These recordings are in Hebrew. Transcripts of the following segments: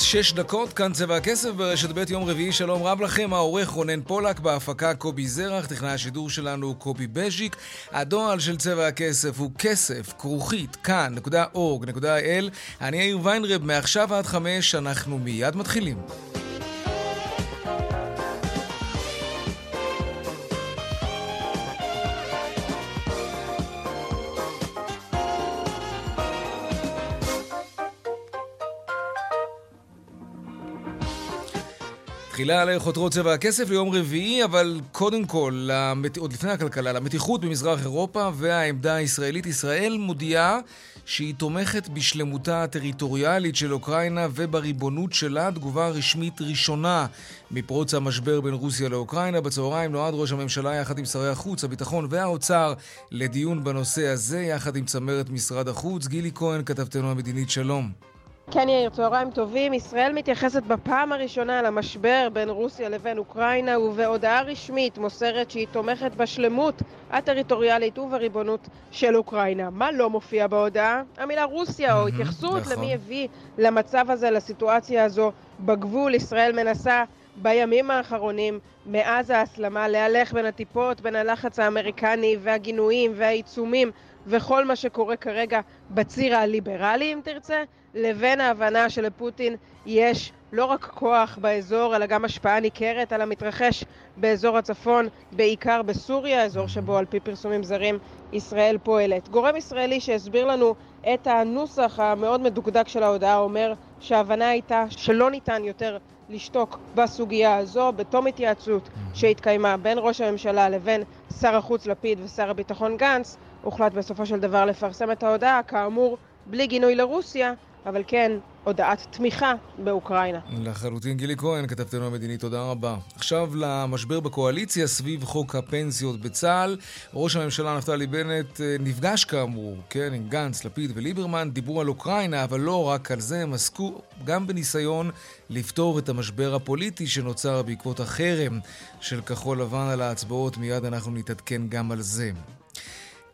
כמעט שש דקות, כאן צבע הכסף ברשת ב' יום רביעי, שלום רב לכם, העורך רונן פולק, בהפקה קובי זרח, טכנאי השידור שלנו קובי בז'יק. הדואל של צבע הכסף הוא כסף, כרוכית, כאן.org.il. אני יאיר ויינרב, מעכשיו עד חמש, אנחנו מיד מתחילים. תחילה על חותרות צבע הכסף ליום רביעי, אבל קודם כל, למת... עוד לפני הכלכלה, למתיחות במזרח אירופה והעמדה הישראלית. ישראל מודיעה שהיא תומכת בשלמותה הטריטוריאלית של אוקראינה ובריבונות שלה. תגובה רשמית ראשונה מפרוץ המשבר בין רוסיה לאוקראינה. בצהריים נועד ראש הממשלה יחד עם שרי החוץ, הביטחון והאוצר לדיון בנושא הזה, יחד עם צמרת משרד החוץ. גילי כהן, כתבתנו המדינית, שלום. כן יאיר, צהריים טובים. ישראל מתייחסת בפעם הראשונה למשבר בין רוסיה לבין אוקראינה ובהודעה רשמית מוסרת שהיא תומכת בשלמות הטריטוריאלית ובריבונות של אוקראינה. מה לא מופיע בהודעה? המילה רוסיה או התייחסות נכון. למי הביא למצב הזה, לסיטואציה הזו בגבול. ישראל מנסה בימים האחרונים, מאז ההסלמה, להלך בין הטיפות, בין הלחץ האמריקני והגינויים והעיצומים וכל מה שקורה כרגע בציר הליברלי, אם תרצה, לבין ההבנה שלפוטין יש לא רק כוח באזור, אלא גם השפעה ניכרת על המתרחש באזור הצפון, בעיקר בסוריה, אזור שבו על פי פרסומים זרים ישראל פועלת. גורם ישראלי שהסביר לנו את הנוסח המאוד מדוקדק של ההודעה אומר שההבנה הייתה שלא ניתן יותר לשתוק בסוגיה הזו בתום התייעצות שהתקיימה בין ראש הממשלה לבין שר החוץ לפיד ושר הביטחון גנץ הוחלט בסופו של דבר לפרסם את ההודעה, כאמור, בלי גינוי לרוסיה, אבל כן הודעת תמיכה באוקראינה. לחלוטין גילי כהן, כתבתנו המדינית, תודה רבה. עכשיו למשבר בקואליציה סביב חוק הפנסיות בצה"ל. ראש הממשלה נפתלי בנט אה, נפגש כאמור, כן, עם גנץ, לפיד וליברמן, דיברו על אוקראינה, אבל לא רק על זה, הם עסקו גם בניסיון לפתור את המשבר הפוליטי שנוצר בעקבות החרם של כחול לבן על ההצבעות. מיד אנחנו נתעדכן גם על זה.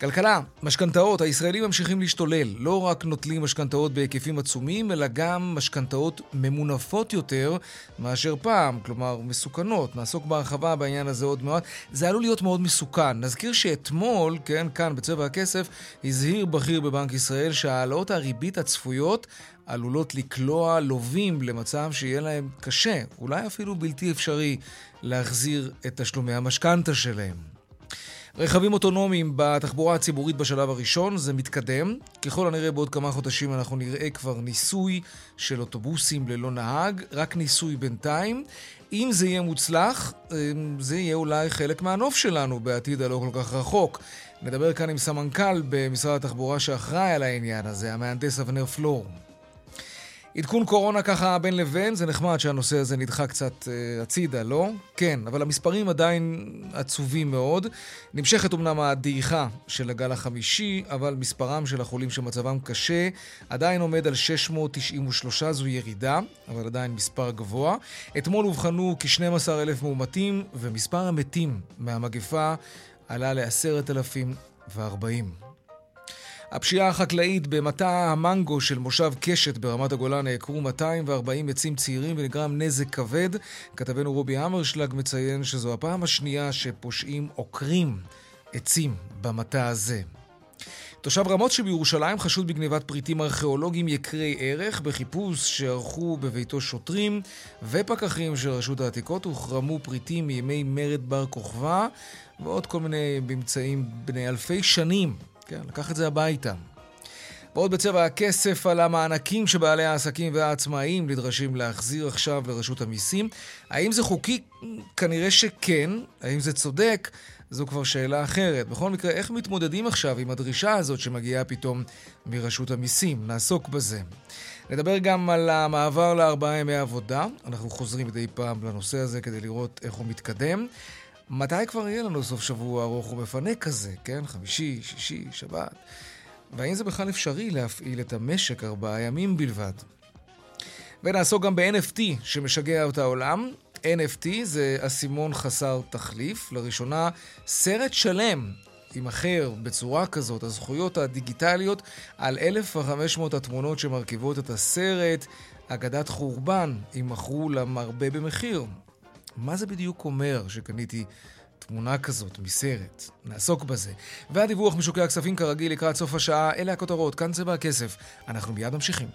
כלכלה, משכנתאות, הישראלים ממשיכים להשתולל. לא רק נוטלים משכנתאות בהיקפים עצומים, אלא גם משכנתאות ממונפות יותר מאשר פעם, כלומר מסוכנות. נעסוק בהרחבה בעניין הזה עוד מעט. זה עלול להיות מאוד מסוכן. נזכיר שאתמול, כן, כאן בצבע הכסף, הזהיר בכיר בבנק ישראל שהעלאות הריבית הצפויות עלולות לקלוע לווים למצב שיהיה להם קשה, אולי אפילו בלתי אפשרי, להחזיר את תשלומי המשכנתה שלהם. רכבים אוטונומיים בתחבורה הציבורית בשלב הראשון, זה מתקדם. ככל הנראה בעוד כמה חודשים אנחנו נראה כבר ניסוי של אוטובוסים ללא נהג, רק ניסוי בינתיים. אם זה יהיה מוצלח, אמ, זה יהיה אולי חלק מהנוף שלנו בעתיד הלא כל כך רחוק. נדבר כאן עם סמנכ"ל במשרד התחבורה שאחראי על העניין הזה, המהנדס אבנר פלור. עדכון קורונה ככה בין לבין, זה נחמד שהנושא הזה נדחה קצת uh, הצידה, לא? כן, אבל המספרים עדיין עצובים מאוד. נמשכת אמנם הדעיכה של הגל החמישי, אבל מספרם של החולים שמצבם קשה עדיין עומד על 693, זו ירידה, אבל עדיין מספר גבוה. אתמול אובחנו כ-12,000 מאומתים, ומספר המתים מהמגפה עלה ל-10,040. הפשיעה החקלאית במטע המנגו של מושב קשת ברמת הגולן נעקרו 240 עצים צעירים ונגרם נזק כבד. כתבנו רובי המרשלג מציין שזו הפעם השנייה שפושעים עוקרים עצים במטע הזה. תושב רמות שבירושלים חשוד בגניבת פריטים ארכיאולוגיים יקרי ערך בחיפוש שערכו בביתו שוטרים ופקחים של רשות העתיקות הוחרמו פריטים מימי מרד בר כוכבא ועוד כל מיני ממצאים בני אלפי שנים כן, לקח את זה הביתה. ועוד בצבע הכסף על המענקים שבעלי העסקים והעצמאים נדרשים להחזיר עכשיו לרשות המיסים. האם זה חוקי? כנראה שכן. האם זה צודק? זו כבר שאלה אחרת. בכל מקרה, איך מתמודדים עכשיו עם הדרישה הזאת שמגיעה פתאום מרשות המיסים? נעסוק בזה. נדבר גם על המעבר לארבעה ימי עבודה. אנחנו חוזרים מדי פעם לנושא הזה כדי לראות איך הוא מתקדם. מתי כבר יהיה לנו סוף שבוע ארוך ומפנה כזה, כן? חמישי, שישי, שבת. והאם זה בכלל אפשרי להפעיל את המשק ארבעה ימים בלבד? ונעסוק גם ב-NFT שמשגע את העולם. NFT זה אסימון חסר תחליף. לראשונה, סרט שלם יימכר בצורה כזאת, הזכויות הדיגיטליות, על 1,500 התמונות שמרכיבות את הסרט, אגדת חורבן, יימכרו למרבה במחיר. מה זה בדיוק אומר שקניתי תמונה כזאת מסרט? נעסוק בזה. והדיווח משוקי הכספים כרגיל לקראת סוף השעה, אלה הכותרות, כאן צבע הכסף. אנחנו מיד ממשיכים.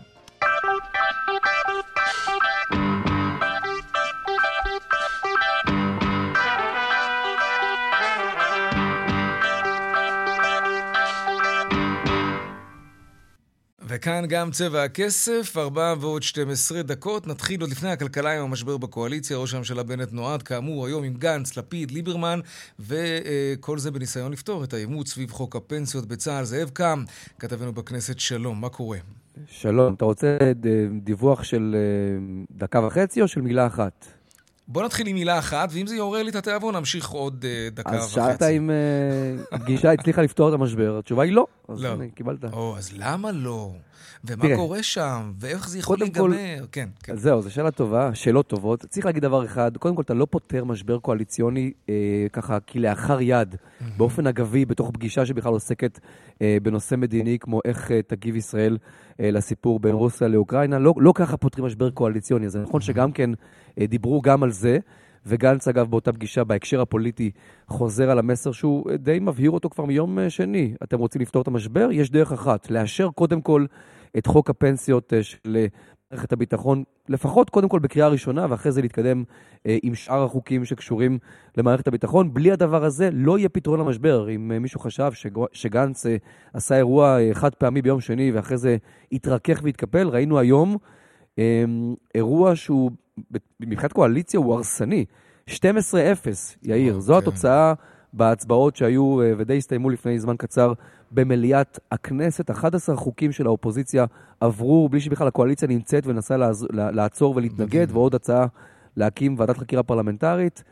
וכאן גם צבע הכסף, 4 ועוד 12 דקות. נתחיל עוד לפני הכלכלה עם המשבר בקואליציה. ראש הממשלה בנט נועד, כאמור, היום עם גנץ, לפיד, ליברמן, וכל זה בניסיון לפתור את העימות סביב חוק הפנסיות בצה"ל. זאב קם, כתבנו בכנסת, שלום, מה קורה? שלום, אתה רוצה דיווח של אה, דקה וחצי או של מילה אחת? בוא נתחיל עם מילה אחת, ואם זה יעורר לי את התיאבון, נמשיך עוד uh, דקה אז וחצי. אז שאלת אם uh, גישה הצליחה לפתור את המשבר, התשובה היא לא. אז לא. הנה, קיבלת. או, אז למה לא? ומה תראה, קורה שם? ואיך זה יכול קודם כל- להיגמר? כן, כן. זהו, זו שאלה טובה, שאלות טובות. צריך להגיד דבר אחד, קודם כל, אתה לא פותר משבר קואליציוני אה, ככה כלאחר יד, באופן אגבי, בתוך פגישה שבכלל עוסקת אה, בנושא מדיני, כמו איך אה, תגיב ישראל אה, לסיפור בין רוסיה לאוקראינה. לא, לא ככה פותרים משבר קואליציוני. זה נכון שגם כן אה, דיברו גם על זה, וגנץ, אגב, באותה פגישה, בהקשר הפוליטי, חוזר על המסר שהוא די מבהיר אותו כבר מיום אה, שני. אתם רוצים לפתור את המשבר? יש דרך אחת, לאשר קודם כל את חוק הפנסיות אה, של אה, מערכת הביטחון, לפחות קודם כל בקריאה ראשונה, ואחרי זה להתקדם אה, עם שאר החוקים שקשורים למערכת הביטחון. בלי הדבר הזה לא יהיה פתרון למשבר. אם אה, מישהו חשב שג- שגנץ אה, עשה אירוע אה, חד פעמי ביום שני ואחרי זה התרכך והתקפל, ראינו היום אה, אירוע שהוא, מבחינת קואליציה, הוא הרסני. 12-0, יאיר. זו אוקיי. התוצאה בהצבעות שהיו אה, ודי הסתיימו לפני זמן קצר במליאת הכנסת. 11 חוקים של האופוזיציה עברו בלי שבכלל הקואליציה נמצאת ונסה לעז- לעצור ולהתנגד. ועוד הצעה להקים ועדת חקירה פרלמנטרית.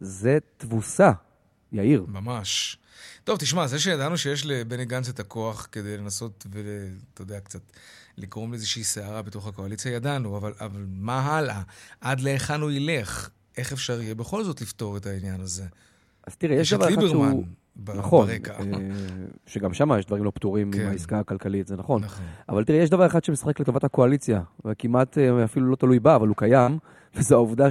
זה תבוסה, יאיר. ממש. טוב, תשמע, זה שידענו שיש לבני גנץ את הכוח כדי לנסות ואתה יודע, קצת לגרום לאיזושהי סערה בתוך הקואליציה, ידענו, אבל, אבל מה הלאה? עד להיכן הוא ילך? איך אפשר יהיה בכל זאת לפתור את העניין הזה? אז תראה, יש דבר אחד שהוא... ב- נכון, ברקע. אה, שגם שם יש דברים לא פתורים כן. עם העסקה הכלכלית, זה נכון. נכון. אבל תראה, יש דבר אחד שמשחק לטובת הקואליציה, וכמעט אה, אפילו לא תלוי בה, אבל הוא קיים, וזו העובדה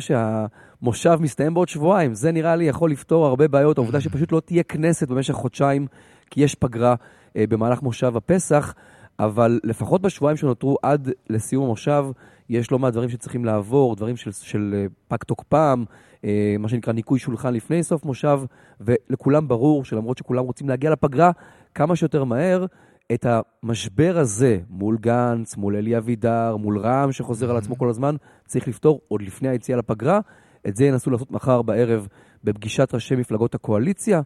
שהמושב מסתיים בעוד שבועיים. זה נראה לי יכול לפתור הרבה בעיות, העובדה שפשוט לא תהיה כנסת במשך חודשיים, כי יש פגרה אה, במהלך מושב הפסח, אבל לפחות בשבועיים שנותרו עד לסיום המושב, יש לא מעט דברים שצריכים לעבור, דברים של, של אה, פג תוקפם, אה, מה שנקרא ניקוי שולחן לפני סוף מושב, ולכולם ברור שלמרות שכולם רוצים להגיע לפגרה כמה שיותר מהר, את המשבר הזה מול גנץ, מול אלי אבידר, מול רע"מ שחוזר על עצמו כל הזמן, צריך לפתור עוד לפני היציאה לפגרה. את זה ינסו לעשות מחר בערב בפגישת ראשי מפלגות הקואליציה,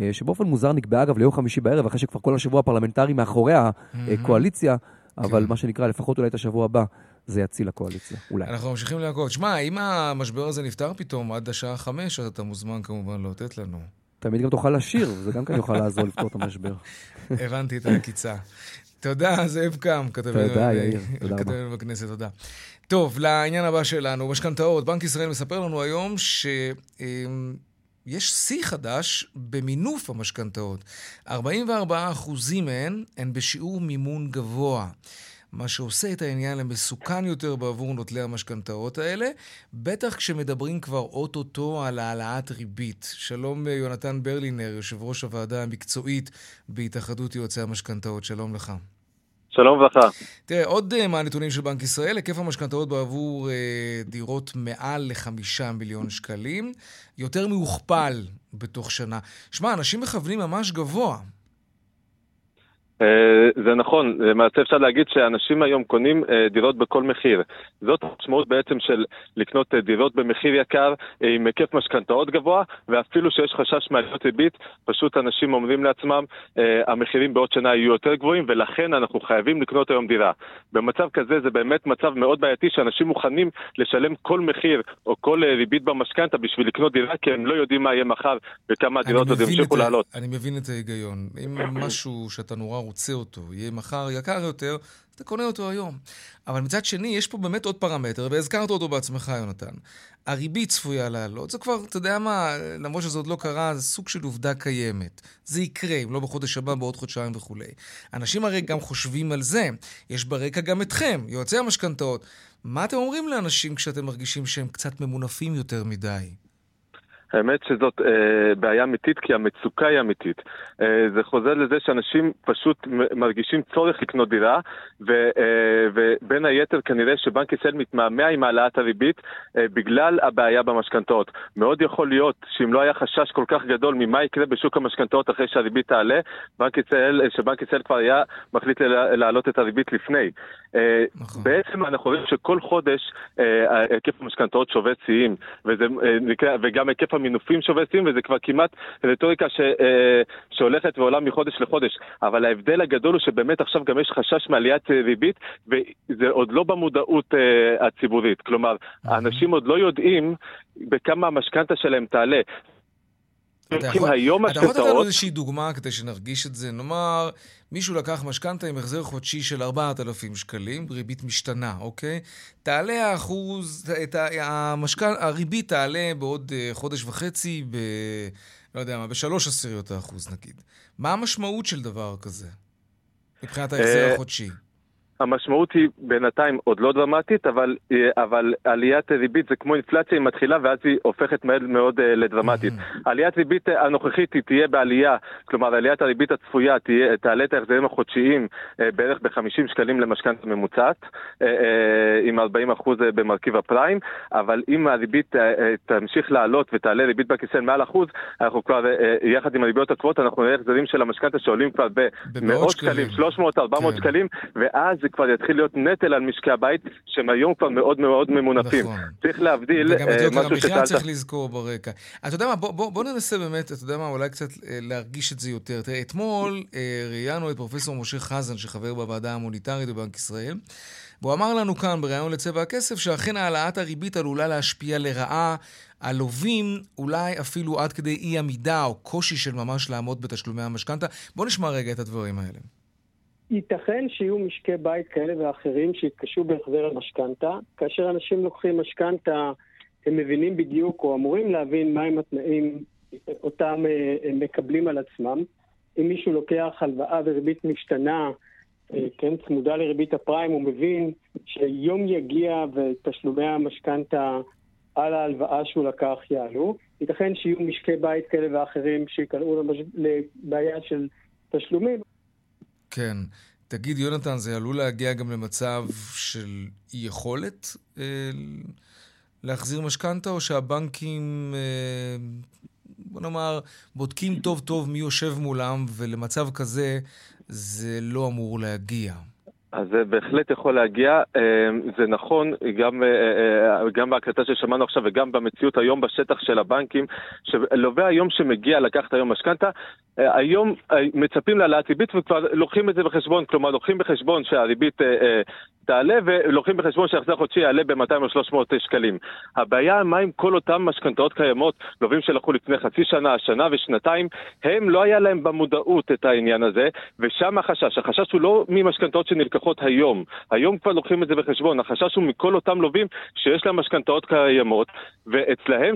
אה, שבאופן מוזר נקבעה אגב ליום חמישי בערב, אחרי שכבר כל השבוע הפרלמנטרי מאחורי הקואליציה, אבל כן. מה שנקרא, לפחות אולי את השבוע הבא, זה יציל לקואליציה, אולי. אנחנו ממשיכים לעקוב. שמע, אם המשבר הזה נפתר פתאום עד השעה חמש, אז אתה מוזמן כמובן לאותת לנו. תמיד גם תוכל לשיר, זה גם כן יוכל לעזור לפתור את המשבר. הבנתי את העקיצה. תודה, זאב קם, רבה. כתבנו בכנסת, תודה. טוב, לעניין הבא שלנו, משכנתאות. בנק ישראל מספר לנו היום שיש שיא חדש במינוף המשכנתאות. 44 אחוזים מהן הן בשיעור מימון גבוה. מה שעושה את העניין למסוכן יותר בעבור נוטלי המשכנתאות האלה, בטח כשמדברים כבר אוטוטו על העלאת ריבית. שלום יונתן ברלינר, יושב ראש הוועדה המקצועית בהתאחדות יועצי המשכנתאות, שלום לך. שלום וברכה. תראה, עוד uh, מהנתונים של בנק ישראל, היקף המשכנתאות בעבור uh, דירות מעל לחמישה מיליון שקלים, יותר מהוכפל בתוך שנה. שמע, אנשים מכוונים ממש גבוה. אה, זה נכון, למעשה אפשר להגיד שאנשים היום קונים אה, דירות בכל מחיר. זאת המשמעות בעצם של לקנות אה, דירות במחיר יקר, עם היקף משכנתאות גבוה, ואפילו שיש חשש מעליות ריבית, פשוט אנשים אומרים לעצמם, המחירים בעוד שנה יהיו יותר גבוהים, ולכן אנחנו חייבים לקנות היום דירה. במצב כזה זה באמת מצב מאוד בעייתי, שאנשים מוכנים לשלם כל מחיר או כל ריבית במשכנתה בשביל לקנות דירה, כי הם לא יודעים מה יהיה מחר וכמה הדירות עוד ימשיכו לעלות. אני מבין את ההיגיון. אם משהו שאתה נורא רוצה אותו יהיה מחר יקר יותר, אתה קונה אותו היום. אבל מצד שני, יש פה באמת עוד פרמטר, והזכרת אותו בעצמך, יונתן. הריבית צפויה לעלות. זה כבר, אתה יודע מה, למרות שזה עוד לא קרה, זה סוג של עובדה קיימת. זה יקרה, אם לא בחודש הבא, בעוד חודשיים וכולי. אנשים הרי גם חושבים על זה. יש ברקע גם אתכם, יועצי המשכנתאות. מה אתם אומרים לאנשים כשאתם מרגישים שהם קצת ממונפים יותר מדי? האמת שזאת אה, בעיה אמיתית, כי המצוקה היא אמיתית. אה, זה חוזר לזה שאנשים פשוט מרגישים צורך לקנות דירה, ו, אה, ובין היתר כנראה שבנק ישראל מתמהמה עם העלאת הריבית אה, בגלל הבעיה במשכנתאות. מאוד יכול להיות שאם לא היה חשש כל כך גדול ממה יקרה בשוק המשכנתאות אחרי שהריבית תעלה, בנק ישראל, אה, שבנק ישראל כבר היה מחליט להעלות את הריבית לפני. אה, נכון. בעצם אנחנו רואים שכל חודש אה, היקף המשכנתאות שובת שיאים, אה, וגם היקף המינופים שובת שיאים, וזה כבר כמעט רטוריקה ש, שהולכת ועולה מחודש לחודש. אבל ההבדל הגדול הוא שבאמת עכשיו גם יש חשש מעליית ריבית, וזה עוד לא במודעות הציבורית. כלומר, האנשים עוד לא יודעים בכמה המשכנתה שלהם תעלה. אתה יכול לתת לנו איזושהי דוגמה כדי שנרגיש את זה? נאמר, מישהו לקח משכנתה עם החזר חודשי של 4,000 שקלים, ריבית משתנה, אוקיי? תעלה האחוז, את המשכנ... הריבית תעלה בעוד אה, חודש וחצי ב... לא יודע מה, בשלוש עשיריות האחוז נגיד. מה המשמעות של דבר כזה? מבחינת ההחזר אה, החודשי. המשמעות היא בינתיים עוד לא דרמטית, אבל, אה, אבל עליית ריבית זה כמו אינפלציה, היא מתחילה ואז היא הופכת מאוד מאוד uh, לדרמטית. Mm-hmm. עליית ריבית הנוכחית היא תהיה בעלייה, כלומר עליית הריבית הצפויה תהיה, תעלה את ההחזרים החודשיים uh, בערך ב-50 שקלים למשכנתה ממוצעת, uh, uh, עם 40% במרכיב הפריים, אבל אם הריבית uh, תמשיך לעלות ותעלה ריבית ישראל מעל אחוז, אנחנו כבר, uh, יחד עם הריביות הקבועות, אנחנו נראה החזרים של המשכנתה שעולים כבר במאות שקלים, 300-400 כן. שקלים, ואז זה כבר יתחיל להיות נטל על משקי הבית, שהם היום כבר מאוד מאוד ממונפים. נכון. צריך להבדיל וגם את אה, יוקר המחיה צריך לזכור ברקע. אתה יודע מה, בוא, בוא, בוא ננסה באמת, אתה יודע מה, אולי קצת אה, להרגיש את זה יותר. תראה, אתמול אה, ראיינו את פרופסור משה חזן, שחבר בוועדה המוניטרית בבנק ישראל. והוא אמר לנו כאן, בריאיון לצבע הכסף, שאכן העלאת הריבית עלולה להשפיע לרעה על לווים, אולי אפילו עד כדי אי עמידה או קושי של ממש לעמוד בתשלומי המשכנתה. בואו נשמע רגע את הדברים האלה. ייתכן שיהיו משקי בית כאלה ואחרים שיתקשו בהחזר המשכנתה. כאשר אנשים לוקחים משכנתה, הם מבינים בדיוק, או אמורים להבין מהם התנאים אותם אה, הם מקבלים על עצמם. אם מישהו לוקח הלוואה וריבית משתנה, אה, כן, צמודה לריבית הפריים, הוא מבין שיום יגיע ותשלומי המשכנתה על ההלוואה שהוא לקח יעלו. ייתכן שיהיו משקי בית כאלה ואחרים שיקלעו לבעיה של תשלומים. כן. תגיד, יונתן, זה עלול להגיע גם למצב של יכולת אה, להחזיר משכנתה, או שהבנקים, אה, בוא נאמר, בודקים טוב טוב מי יושב מולם, ולמצב כזה זה לא אמור להגיע? אז זה בהחלט יכול להגיע, אמ, זה נכון גם, אה, אה, גם בהקלטה ששמענו עכשיו וגם במציאות היום בשטח של הבנקים, שלווה היום שמגיע לקחת היום משכנתה, אה, היום מצפים להעלאת ריבית וכבר לוקחים את זה בחשבון, כלומר לוקחים בחשבון שהריבית תעלה ולוקחים בחשבון שההחזר החודשי יעלה ב-200 או 300 שקלים. הבעיה, מה עם כל אותן משכנתאות קיימות, לווים שלקחו לפני חצי שנה, שנה ושנתיים, הם לא היה להם במודעות את העניין הזה, ושם החשש. החשש הוא לא ממשכנתאות שנלקחות היום, היום כבר לוקחים את זה בחשבון, החשש הוא מכל אותם לווים שיש להם משכנתאות קיימות, ואצלהם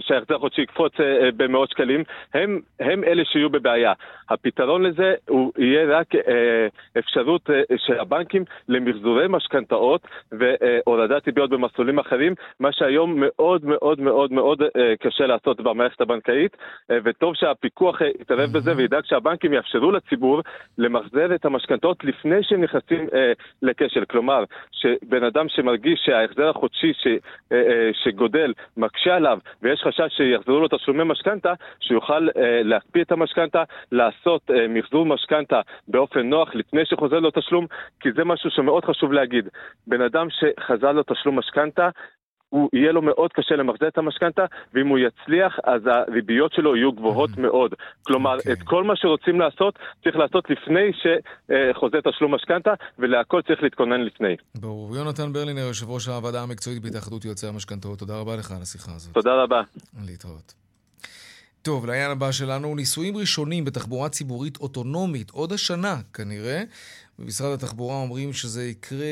שההחזר החודשי יקפוץ אה, אה, במאות שקלים, הם, הם אלה שיהיו בבעיה. הפתרון לזה הוא יהיה רק אה, אפשרות של הבנקים למחזורי החזרי משכנתאות והורדת ריביות במסלולים אחרים, מה שהיום מאוד מאוד מאוד מאוד קשה לעשות במערכת הבנקאית, וטוב שהפיקוח יתערב בזה וידאג שהבנקים יאפשרו לציבור למחזר את המשכנתאות לפני שהם נכנסים לכשל. כלומר, שבן אדם שמרגיש שההחזר החודשי ש, שגודל מקשה עליו ויש חשש שיחזרו לו תשלומי משכנתה, שיוכל להקפיא את המשכנתה, לעשות מחזור משכנתה באופן נוח לפני שחוזר לו תשלום, כי זה משהו שמאוד חשוב להגיד. בן אדם שחזר לו תשלום משכנתה, הוא יהיה לו מאוד קשה למחזר את המשכנתה, ואם הוא יצליח, אז הריביות שלו יהיו גבוהות mm-hmm. מאוד. כלומר, okay. אוקיי. את כל מה שרוצים לעשות, צריך לעשות לפני שחוזה תשלום משכנתה, ולהכל צריך להתכונן לפני. ברור. יונתן ברלינר, יושב ראש הוועדה המקצועית בהתאחדות יועצי המשכנתאות, תודה רבה לך על השיחה הזאת. תודה רבה. להתראות. טוב, לעניין הבא שלנו, ניסויים ראשונים בתחבורה ציבורית אוטונומית, עוד השנה כנראה. במשרד התחבורה אומרים שזה יקרה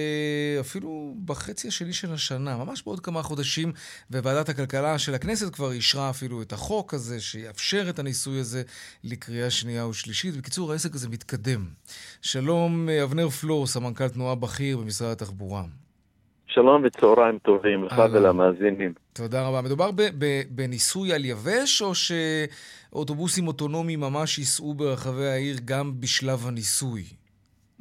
אפילו בחצי השני של השנה, ממש בעוד כמה חודשים, וועדת הכלכלה של הכנסת כבר אישרה אפילו את החוק הזה, שיאפשר את הניסוי הזה לקריאה שנייה ושלישית. בקיצור, העסק הזה מתקדם. שלום, אבנר פלור, סמנכ"ל תנועה בכיר במשרד התחבורה. שלום וצהריים טובים לך ולמאזינים. תודה רבה. מדובר בניסוי על יבש, או שאוטובוסים אוטונומיים ממש ייסעו ברחבי העיר גם בשלב הניסוי?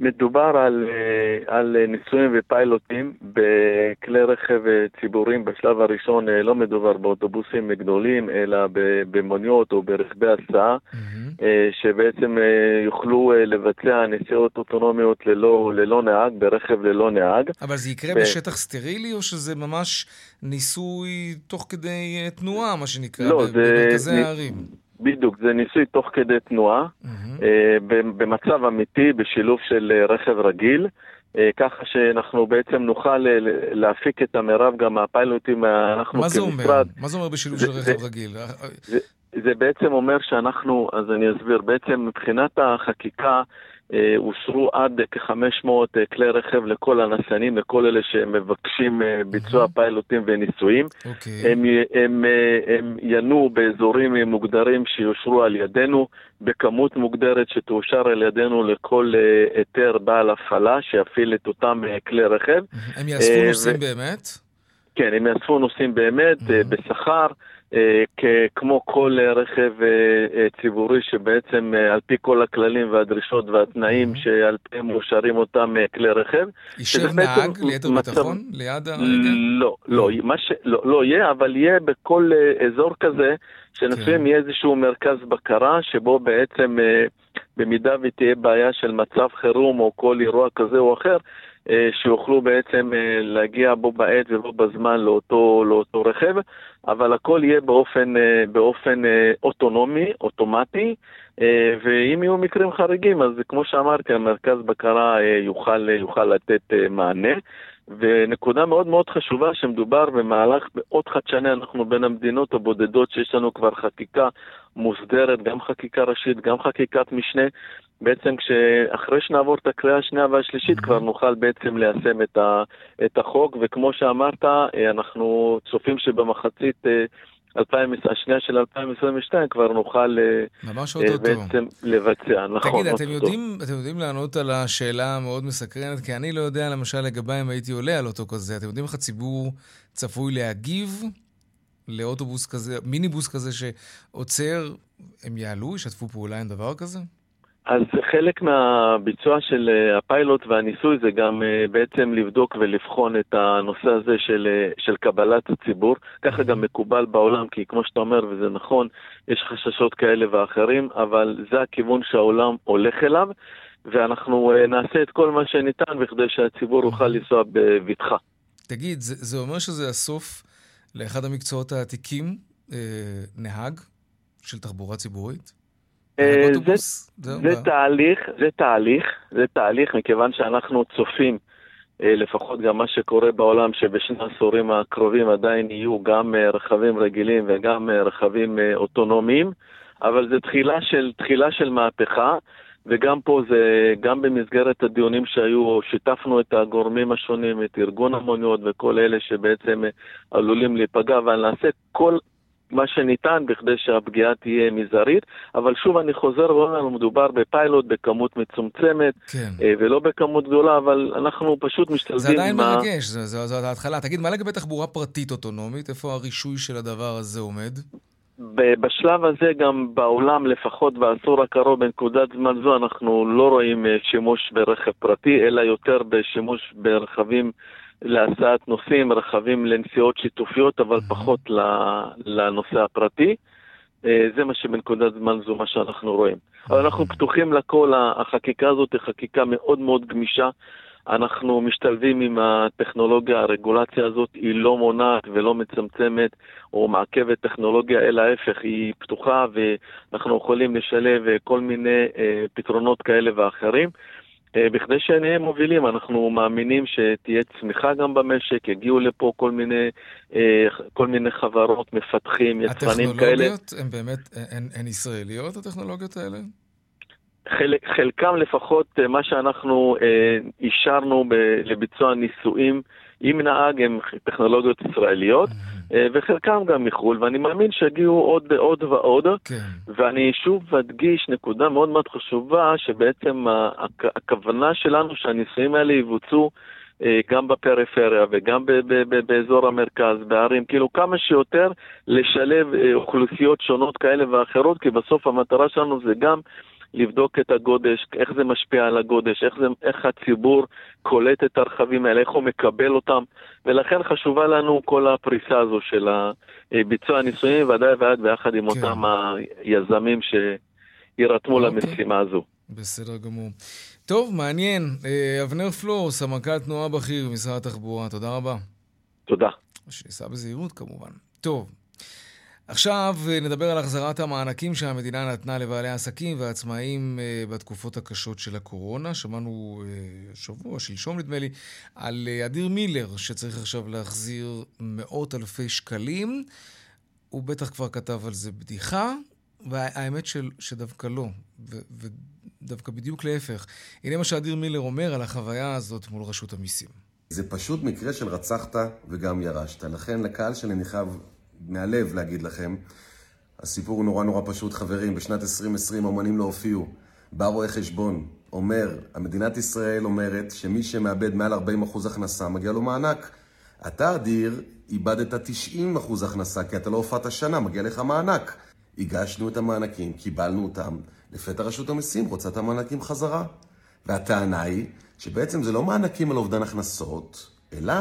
מדובר על, אה, על ניסויים ופיילוטים בכלי רכב אה, ציבוריים בשלב הראשון, אה, לא מדובר באוטובוסים גדולים, אלא במוניות או ברכבי הסעה, mm-hmm. שבעצם יוכלו לבצע נסיעות אוטונומיות ללא, ללא נהג, ברכב ללא נהג. אבל זה יקרה ו... בשטח סטרילי, או שזה ממש ניסוי תוך כדי תנועה, מה שנקרא, לא, במרכזי זה... הערים? בדיוק, זה ניסוי תוך כדי תנועה, mm-hmm. אה, במצב אמיתי, בשילוב של אה, רכב רגיל, אה, ככה שאנחנו בעצם נוכל להפיק את המרב גם מהפיילוטים, אנחנו מה כמשרד. זה אומר? מה זה אומר בשילוב זה, של רכב זה, רגיל? זה, זה בעצם אומר שאנחנו, אז אני אסביר, בעצם מבחינת החקיקה, אה, אושרו עד כ-500 אה, כלי רכב לכל הנסיינים, לכל אלה שמבקשים אה, ביצוע פיילוטים וניסויים. Okay. אוקיי. הם, הם, הם ינועו באזורים מוגדרים שיושרו על ידינו, בכמות מוגדרת שתאושר על ידינו לכל היתר בעל הפעלה שיפעיל את אותם כלי רכב. הם יאספו נוסעים. באמת? כן, הם יאספו נוסעים באמת, בשכר. אה, כמו כל רכב אה, אה, ציבורי שבעצם על פי כל הכללים והדרישות והתנאים שעל פי מאושרים אותם כלי רכב. יישב נהג ליתר ביטחון? ליד הרגע? לא, לא, ש... לא, לא יהיה, אבל יהיה בכל אזור כזה, שלפעמים כן. יהיה איזשהו מרכז בקרה, שבו בעצם במידה ותהיה בעיה של מצב חירום או כל אירוע כזה או אחר, אה, שיוכלו בעצם אה, להגיע בו בעת ובו בזמן לאותו, לאותו רכב, אבל הכל יהיה באופן, אה, באופן אוטונומי, אוטומטי, ואם יהיו מקרים חריגים, אז כמו שאמרתי, המרכז בקרה יוכל, יוכל לתת מענה. ונקודה מאוד מאוד חשובה שמדובר במהלך מאוד חדשני, אנחנו בין המדינות הבודדות שיש לנו כבר חקיקה מוסדרת, גם חקיקה ראשית, גם חקיקת משנה, בעצם כשאחרי שנעבור את הקריאה השנייה והשלישית mm-hmm. כבר נוכל בעצם ליישם את, ה, את החוק, וכמו שאמרת, אה, אנחנו צופים שבמחצית 2000, אה, השנייה של 2022 כבר נוכל אה, ממש בעצם לבצע, נכון. תגיד, אתם יודעים, אתם יודעים לענות על השאלה המאוד מסקרנת? כי אני לא יודע למשל לגבי אם הייתי עולה על אוטו כזה. אתם יודעים איך הציבור צפוי להגיב לאוטובוס כזה, מיניבוס כזה שעוצר, הם יעלו, ישתפו פעולה עם דבר כזה? אז חלק מהביצוע של אה, הפיילוט והניסוי זה גם אה, בעצם לבדוק ולבחון את הנושא הזה של, אה, של קבלת הציבור. ככה גם מקובל בעולם, כי כמו שאתה אומר, וזה נכון, יש חששות כאלה ואחרים, אבל זה הכיוון שהעולם הולך אליו, ואנחנו נעשה את כל מה שניתן בכדי שהציבור יוכל לנסוע בבטחה. תגיד, זה, זה אומר שזה הסוף לאחד המקצועות העתיקים, אה, נהג של תחבורה ציבורית? אה, זה, זה תהליך, זה תהליך, זה תהליך, מכיוון שאנחנו צופים, אה, לפחות גם מה שקורה בעולם, שבשני העשורים הקרובים עדיין יהיו גם אה, רכבים רגילים וגם רכבים אוטונומיים, אבל זה תחילה של, תחילה של מהפכה, וגם פה זה, גם במסגרת הדיונים שהיו, שיתפנו את הגורמים השונים, את ארגון המוניות וכל אלה שבעצם עלולים להיפגע, אבל נעשה כל מה שניתן בכדי שהפגיעה תהיה מזערית, אבל שוב אני חוזר ואומר, מדובר בפיילוט בכמות מצומצמת, כן. אה, ולא בכמות גדולה, אבל אנחנו פשוט משתלבים זה עדיין מה... מרגש, זו ההתחלה. תגיד, מה לגבי תחבורה פרטית אוטונומית? איפה הרישוי של הדבר הזה עומד? בשלב הזה גם בעולם, לפחות בעשור הקרוב, בנקודת זמן זו, אנחנו לא רואים אה, שימוש ברכב פרטי, אלא יותר בשימוש ברכבים להסעת נוסעים, רכבים לנסיעות שיתופיות, אבל פחות לנושא הפרטי. אה, זה מה שבנקודת זמן זו מה שאנחנו רואים. אבל אנחנו פתוחים לכל, החקיקה הזאת היא חקיקה מאוד מאוד גמישה. אנחנו משתלבים עם הטכנולוגיה, הרגולציה הזאת היא לא מונעת ולא מצמצמת או מעכבת טכנולוגיה, אלא ההפך, היא פתוחה ואנחנו יכולים לשלב אה, כל מיני אה, פתרונות כאלה ואחרים. אה, בכדי שנהיה מובילים, אנחנו מאמינים שתהיה צמיחה גם במשק, יגיעו לפה כל מיני, אה, כל מיני חברות, מפתחים, יצרנים כאלה. הטכנולוגיות הן באמת, הן, הן ישראליות, הטכנולוגיות האלה? חלק, חלקם לפחות, אה, מה שאנחנו אישרנו ב, לביצוע ניסויים עם נהג הם טכנולוגיות ישראליות, וחלקם גם מחו"ל, ואני מאמין שיגיעו עוד, עוד ועוד. כן. ואני שוב אדגיש נקודה מאוד מאוד חשובה, שבעצם הכוונה שלנו שהניסויים האלה יבוצעו אה, גם בפריפריה וגם באזור המרכז, בערים, כאילו כמה שיותר לשלב אה, אוכלוסיות שונות כאלה ואחרות, כי בסוף המטרה שלנו זה גם לבדוק את הגודש, איך זה משפיע על הגודש, איך, זה, איך הציבור קולט את הרכבים האלה, איך הוא מקבל אותם, ולכן חשובה לנו כל הפריסה הזו של ביצוע הניסויים, ודאי ועד ביחד עם כן. אותם היזמים שירתמו אוקיי. למשימה הזו. בסדר גמור. טוב, מעניין. אה, אבנר פלור, סמנכ"ל תנועה בכיר במשרד התחבורה, תודה רבה. תודה. שייסע בזהירות כמובן. טוב, עכשיו אה, נדבר על החזרת המענקים שהמדינה נתנה לבעלי העסקים והעצמאים אה, בתקופות הקשות של הקורונה. שמענו אה, שבוע, שלשום נדמה לי, על אדיר מילר, שצריך עכשיו להחזיר מאות אלפי שקלים. הוא בטח כבר כתב על זה בדיחה, והאמת של, שדווקא לא, ו, ודווקא בדיוק להפך. הנה מה שאדיר מילר אומר על החוויה הזאת מול רשות המיסים. זה פשוט מקרה של רצחת וגם ירשת. לכן לקהל שלי אני חייב מהלב להגיד לכם. הסיפור הוא נורא נורא פשוט, חברים. בשנת 2020 האומנים לא הופיעו. בא רואה חשבון, אומר, המדינת ישראל אומרת שמי שמאבד מעל 40% הכנסה, מגיע לו מענק. אתה, אדיר, איבדת 90% הכנסה, כי אתה לא הופעת שנה, מגיע לך מענק. הגשנו את המענקים, קיבלנו אותם. לפתע רשות המיסים רוצה את המענקים חזרה. והטענה היא שבעצם זה לא מענקים על אובדן הכנסות, אלא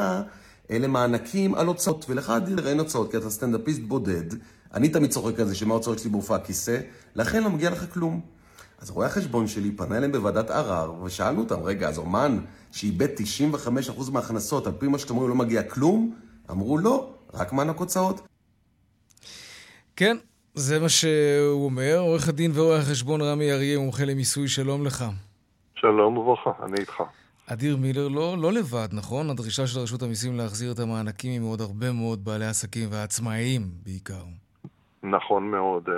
אלה מענקים על הוצאות, ולך אדיר אין הוצאות, כי אתה סטנדאפיסט בודד. אני תמיד צוחק על זה שמה ההוצאות שלי בהופעה כיסא, לכן לא מגיע לך כלום. אז רואה החשבון שלי פנה אליהם בוועדת ערר, ושאלנו אותם, רגע, אז אומן שאיבד 95% מההכנסות, על פי מה שאתם אומרים לא מגיע כלום? אמרו לא, רק מענק הוצאות. כן, זה מה שהוא אומר. עורך הדין ורואה החשבון רמי אריה, מומחה למיסוי, שלום לך. שלום וברכה, אני איתך. אדיר מילר לא, לא לבד, נכון? הדרישה של רשות המיסים להחזיר את המענקים היא מאוד הרבה מאוד בעלי עסקים ועצמאיים בעיקר. נכון מאוד.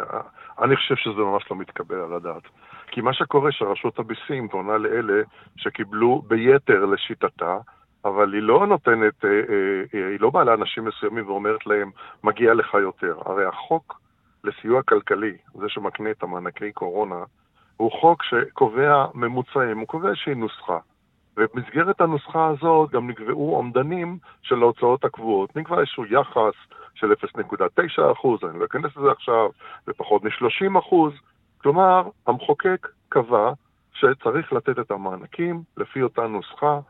אני חושב שזה ממש לא מתקבל על הדעת. כי מה שקורה שרשות המיסים פונה לאלה שקיבלו ביתר לשיטתה, אבל היא לא נותנת, אה, אה, אה, היא לא באה לאנשים מסוימים ואומרת להם, מגיע לך יותר. הרי החוק לסיוע כלכלי, זה שמקנה את המענקי קורונה, הוא חוק שקובע ממוצעים, הוא קובע איזושהי נוסחה. ובמסגרת הנוסחה הזאת גם נקבעו אומדנים של ההוצאות הקבועות. נקבע איזשהו יחס של 0.9 אני לא אכנס לזה עכשיו, ופחות מ-30 כלומר, המחוקק קבע שצריך לתת את המענקים לפי אותה נוסחה,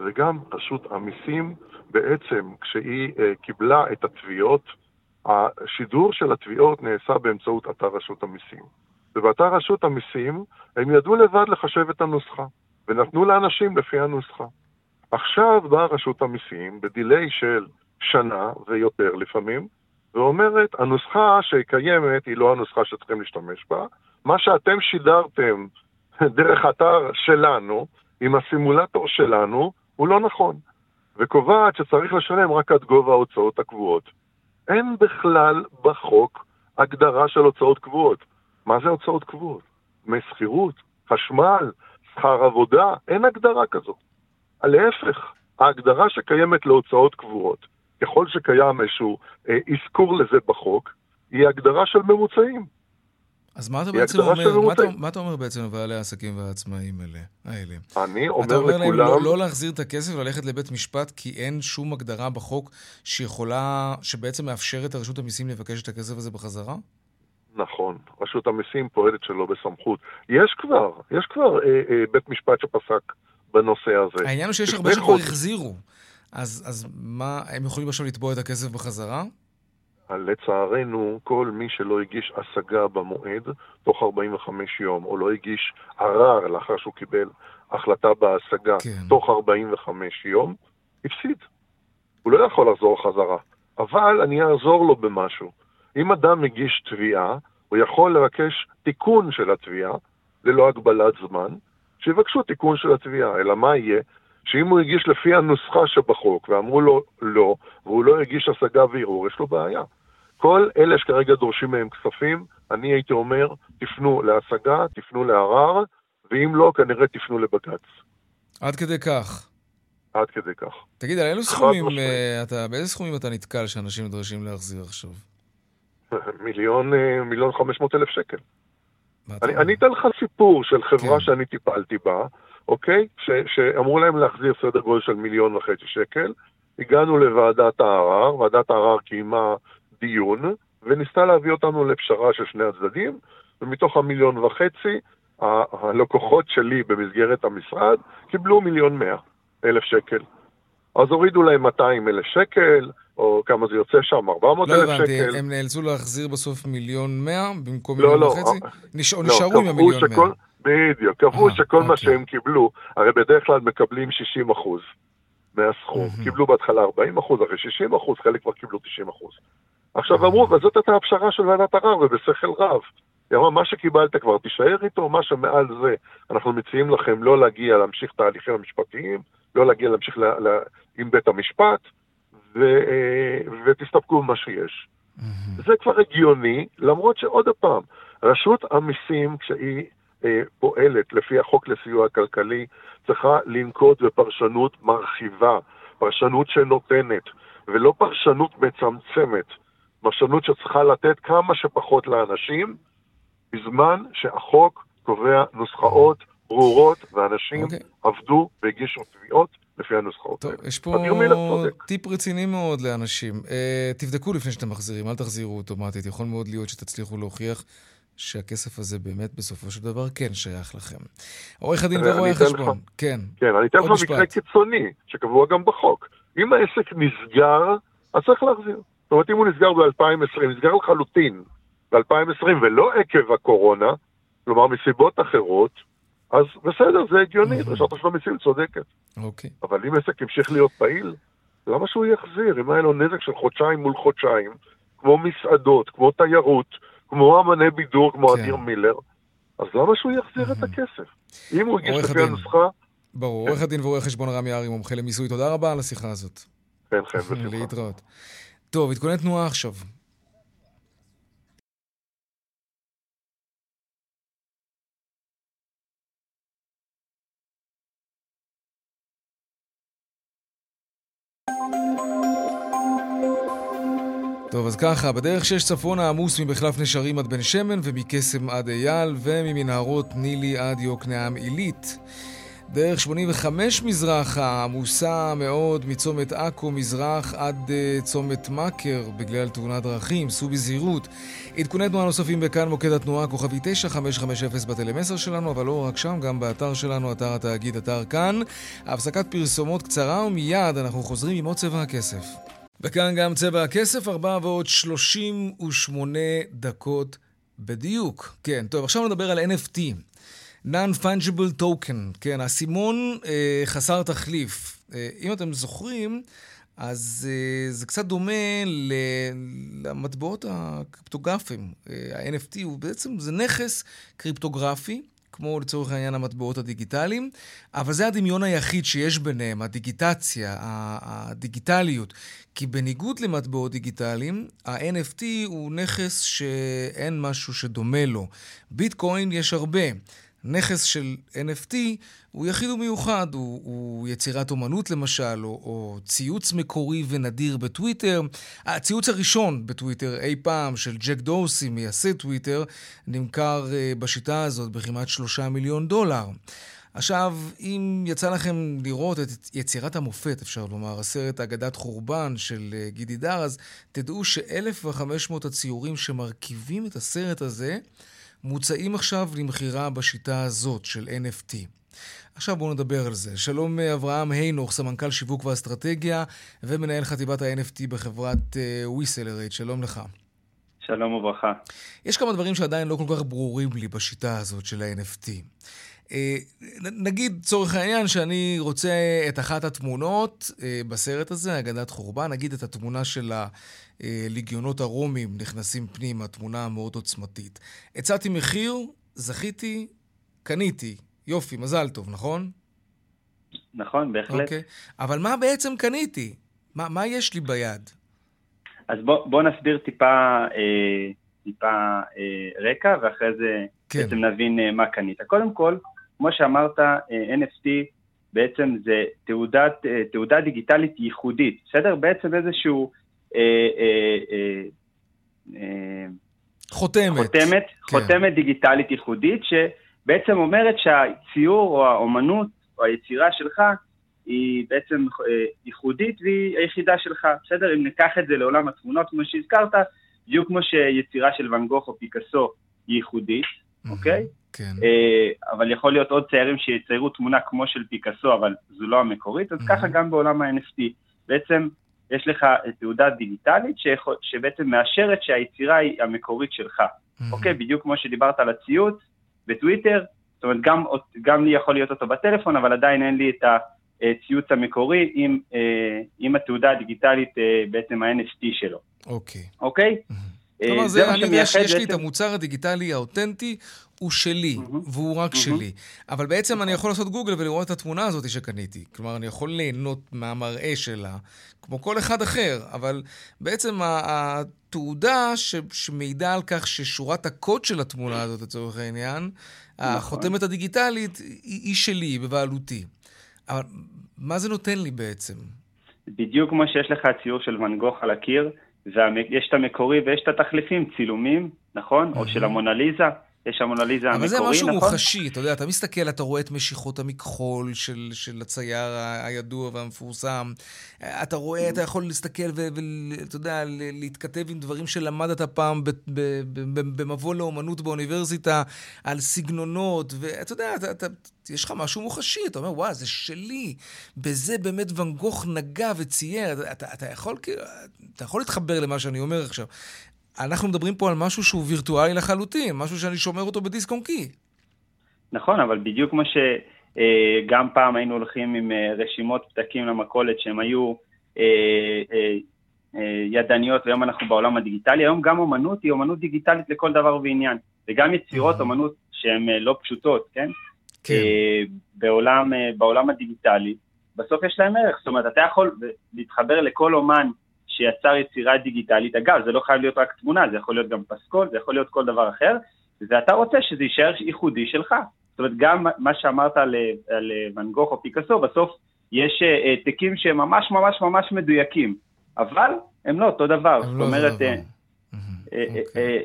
וגם רשות המיסים בעצם, כשהיא uh, קיבלה את התביעות, השידור של התביעות נעשה באמצעות אתר רשות המיסים. ובאתר רשות המיסים הם ידעו לבד לחשב את הנוסחה. ונתנו לאנשים לפי הנוסחה. עכשיו באה רשות המיסים, בדיליי של שנה ויותר לפעמים, ואומרת, הנוסחה שקיימת היא לא הנוסחה שצריכים להשתמש בה. מה שאתם שידרתם דרך אתר שלנו, עם הסימולטור שלנו, הוא לא נכון. וקובעת שצריך לשלם רק עד גובה ההוצאות הקבועות. אין בכלל בחוק הגדרה של הוצאות קבועות. מה זה הוצאות קבועות? דמי שכירות, חשמל, שכר עבודה, אין הגדרה כזו. להפך, ההגדרה שקיימת להוצאות קבועות, ככל שקיים איזשהו אה, אזכור לזה בחוק, היא הגדרה של ממוצעים. אז מה אתה בעצם אומר, מה אתה, מה אתה אומר בעצם לבעלי העסקים והעצמאים האלה? האלה? אני אומר לכולם... אתה אומר להם לא, לא להחזיר את הכסף, ללכת לבית משפט, כי אין שום הגדרה בחוק שיכולה, שבעצם מאפשרת לרשות המיסים לבקש את הכסף הזה בחזרה? נכון, רשות המיסים פועלת שלא בסמכות. יש כבר, יש כבר אה, אה, בית משפט שפסק בנושא הזה. העניין הוא שיש הרבה שכבר החזירו. אז, אז מה, הם יכולים עכשיו לתבוע את הכסף בחזרה? לצערנו, כל מי שלא הגיש השגה במועד, תוך 45 יום, או לא הגיש ערר לאחר שהוא קיבל החלטה בהשגה, כן. תוך 45 יום, הפסיד. הוא לא יכול לחזור חזרה. אבל אני אעזור לו במשהו. אם אדם מגיש תביעה, הוא יכול לבקש תיקון של התביעה, ללא הגבלת זמן, שיבקשו תיקון של התביעה. אלא מה יהיה? שאם הוא הגיש לפי הנוסחה שבחוק ואמרו לו לא, והוא לא הגיש השגה וערעור, יש לו בעיה. כל אלה שכרגע דורשים מהם כספים, אני הייתי אומר, תפנו להשגה, תפנו לערר, ואם לא, כנראה תפנו לבג"ץ. עד כדי כך. עד כדי כך. תגיד, על אילו סכומים אה, אתה, באיזה סכומים אתה נתקל שאנשים נדרשים להחזיר עכשיו? מיליון, אה, מיליון חמש מאות אלף שקל. אני, אני אתן לך סיפור של חברה כן. שאני טיפלתי בה, אוקיי? ש, שאמרו להם להחזיר סדר גודל של מיליון וחצי שקל. הגענו לוועדת הערר, ועדת הערר קיימה דיון, וניסתה להביא אותנו לפשרה של שני הצדדים, ומתוך המיליון וחצי, הלקוחות שלי במסגרת המשרד קיבלו מיליון מאה אלף שקל. אז הורידו להם 200 אלף שקל, או כמה זה יוצא שם, 400 לא אלף שקל. לא הבנתי, הם נאלצו להחזיר בסוף מיליון מאה במקום לא, מיליון לא, וחצי? לא, נש... לא, נשארו עם המיליון שכל, מאה. בדיוק, קבעו שכל אוקיי. מה שהם קיבלו, הרי בדרך כלל מקבלים 60 אחוז מהסכום. Mm-hmm. קיבלו בהתחלה 40 אחוז, אחרי 60 אחוז, חלק כבר קיבלו 90 אחוז. עכשיו אמרו, וזאת הייתה הפשרה של ועדת ערר, ובשכל רב. היא אמרה, מה שקיבלת כבר תישאר איתו, מה שמעל זה, אנחנו מציעים לכם לא להגיע, להמשיך תהליכים המשפטיים, לא להגיע להמשיך לה, לה, עם בית המשפט, ו, אה, ותסתפקו במה שיש. Mm-hmm. זה כבר הגיוני, למרות שעוד פעם, רשות המיסים, כשהיא אה, פועלת לפי החוק לסיוע כלכלי, צריכה לנקוט בפרשנות מרחיבה, פרשנות שנותנת, ולא פרשנות מצמצמת. פרשנות שצריכה לתת כמה שפחות לאנשים, בזמן שהחוק קובע נוסחאות ברורות, ואנשים okay. אוקיי. עבדו והגישו תביעות לפי הנוסחאות טוב, האלה. יש פה טיפ רציני מאוד לאנשים. Uh, תבדקו לפני שאתם מחזירים, אל תחזירו אוטומטית. יכול מאוד להיות שתצליחו להוכיח שהכסף הזה באמת בסופו של דבר כן שייך לכם. עורך הדין ורואה החשבון, כן. כן, אני אתן לך מקרה קיצוני, שקבוע גם בחוק. אם העסק נסגר, אז צריך להחזיר. זאת אומרת, אם הוא נסגר ב-2020, נסגר לחלוטין ב-2020 ולא עקב הקורונה, כלומר מסיבות אחרות, אז בסדר, זה הגיוני, דרישת רשות המיסים צודקת. אוקיי. אבל אם עסק ימשיך להיות פעיל, למה שהוא יחזיר? אם היה לו נזק של חודשיים מול חודשיים, כמו מסעדות, כמו תיירות, כמו אמני בידור, כמו כן. אדיר מילר, אז למה שהוא יחזיר את הכסף? אם הוא הגיש לפי הנוסחה... ברור. עורך הדין ורואה חשבון רמי יערי, מומחה למיסוי, תודה רבה על השיחה הזאת. כן, כן, בשמחה. להתראות. טוב, עדכוני תנועה עכשיו. טוב, אז ככה, בדרך שש צפונה עמוס ממחלף נשרים עד בן שמן ומקסם עד אייל וממנהרות נילי עד יוקנעם עילית. דרך 85 מזרחה עמוסה מאוד מצומת עכו מזרח עד uh, צומת מכר בגלל תאונת דרכים, סעו בזהירות. עדכוני תנועה נוספים בכאן מוקד התנועה כוכבי 9550 בטלמסר שלנו, אבל לא רק שם, גם באתר שלנו, אתר התאגיד, אתר כאן. הפסקת פרסומות קצרה ומיד אנחנו חוזרים עם עוד צבע הכסף. וכאן גם צבע הכסף, 4 ועוד 38 דקות בדיוק. כן, טוב, עכשיו נדבר על NFT. Non-Fungible Token, כן, האסימון אה, חסר תחליף. אה, אם אתם זוכרים, אז אה, זה קצת דומה למטבעות הקריפטוגרפיים. אה, ה-NFT הוא בעצם, זה נכס קריפטוגרפי, כמו לצורך העניין המטבעות הדיגיטליים, אבל זה הדמיון היחיד שיש ביניהם, הדיגיטציה, הדיגיטליות. כי בניגוד למטבעות דיגיטליים, ה-NFT הוא נכס שאין משהו שדומה לו. ביטקוין יש הרבה. נכס של NFT הוא יחיד ומיוחד, הוא, הוא יצירת אומנות למשל, או, או ציוץ מקורי ונדיר בטוויטר. הציוץ הראשון בטוויטר אי פעם של ג'ק דורסי, מייסד טוויטר, נמכר uh, בשיטה הזאת בכמעט שלושה מיליון דולר. עכשיו, אם יצא לכם לראות את יצירת המופת, אפשר לומר, הסרט אגדת חורבן של uh, גידי אז תדעו ש-1,500 הציורים שמרכיבים את הסרט הזה, מוצעים עכשיו למכירה בשיטה הזאת של NFT. עכשיו בואו נדבר על זה. שלום אברהם היינוך, סמנכ"ל שיווק ואסטרטגיה ומנהל חטיבת ה-NFT בחברת וויסלרייט. Uh, שלום לך. שלום וברכה. יש כמה דברים שעדיין לא כל כך ברורים לי בשיטה הזאת של ה-NFT. אה, נגיד, לצורך העניין, שאני רוצה את אחת התמונות אה, בסרט הזה, אגדת חורבן, נגיד את התמונה של הליגיונות הרומים נכנסים פנימה, תמונה מאוד עוצמתית. הצעתי מחיר, זכיתי, קניתי. יופי, מזל טוב, נכון? נכון, בהחלט. אוקיי. אבל מה בעצם קניתי? מה, מה יש לי ביד? אז בוא, בוא נסביר טיפה, אה, טיפה אה, רקע, ואחרי זה כן. בעצם נבין אה, מה קנית. קודם כל, כמו שאמרת, אה, NFT בעצם זה תעודת, אה, תעודה דיגיטלית ייחודית, בסדר? בעצם איזשהו... אה, אה, אה, חותמת. חותמת, כן. חותמת דיגיטלית ייחודית, שבעצם אומרת שהציור או האומנות או היצירה שלך היא בעצם ייחודית והיא היחידה שלך, בסדר? אם ניקח את זה לעולם התמונות, כמו שהזכרת, בדיוק כמו שיצירה של ואן גוך או פיקאסו היא ייחודית, אוקיי? כן. אה, אבל יכול להיות עוד ציירים שיציירו תמונה כמו של פיקאסו, אבל זו לא המקורית, אז ככה גם בעולם ה-NFT. בעצם יש לך תעודה דיגיטלית שיכול, שבעצם מאשרת שהיצירה היא המקורית שלך. אוקיי? בדיוק כמו שדיברת על הציוץ בטוויטר, זאת אומרת, גם, גם לי יכול להיות אותו בטלפון, אבל עדיין אין לי את הציוץ המקורי עם, אה, עם התעודה הדיגיטלית, אה, בעצם ה-NFT שלו. אוקיי. אוקיי? כלומר, זה, אני יודע שיש לי את המוצר הדיגיטלי האותנטי, הוא שלי, והוא רק שלי. אבל בעצם אני יכול לעשות גוגל ולראות את התמונה הזאת שקניתי. כלומר, אני יכול ליהנות מהמראה שלה, כמו כל אחד אחר, אבל בעצם התעודה ש, שמעידה על כך ששורת הקוד של התמונה הזאת, לצורך העניין, נכון. החותמת הדיגיטלית היא שלי, היא בבעלותי. אבל מה זה נותן לי בעצם? בדיוק כמו שיש לך ציור של ואן גוך על הקיר, ויש את המקורי ויש את התחליפים, צילומים, נכון? או של המונליזה. יש המונליזה המקורי, נכון? אבל זה משהו נכון? מוחשי, אתה יודע, אתה מסתכל, אתה רואה את משיכות המכחול של, של הצייר הידוע והמפורסם. אתה רואה, אתה יכול להסתכל ואתה יודע, להתכתב עם דברים שלמדת פעם במבוא לאומנות באוניברסיטה, על סגנונות, ואתה יודע, אתה, אתה, יש לך משהו מוחשי, אתה אומר, וואו, זה שלי. בזה באמת ואן גוך נגע וצייר. אתה, אתה, אתה, יכול, כאילו, אתה יכול להתחבר למה שאני אומר עכשיו. אנחנו מדברים פה על משהו שהוא וירטואלי לחלוטין, משהו שאני שומר אותו בדיסק און קי. נכון, אבל בדיוק כמו שגם אה, פעם היינו הולכים עם אה, רשימות פתקים למכולת שהם היו אה, ידניות, והיום אנחנו בעולם הדיגיטלי, היום גם אומנות היא אומנות דיגיטלית לכל דבר ועניין, וגם יצירות אומנות שהן לא פשוטות, כן? כן. בעולם, בעולם הדיגיטלי, בסוף יש להם ערך, זאת אומרת, אתה יכול להתחבר לכל אומן שיצר יצירה דיגיטלית. אגב, זה לא חייב להיות רק תמונה, זה יכול להיות גם פסקול, זה יכול להיות כל דבר אחר, ואתה רוצה שזה יישאר ייחודי שלך. זאת אומרת, גם מה שאמרת על, על ואן גוך או פיקאסו, בסוף יש אה, העתקים שהם ממש ממש ממש מדויקים, אבל הם לא אותו דבר. זאת לא אומרת, אה, אה.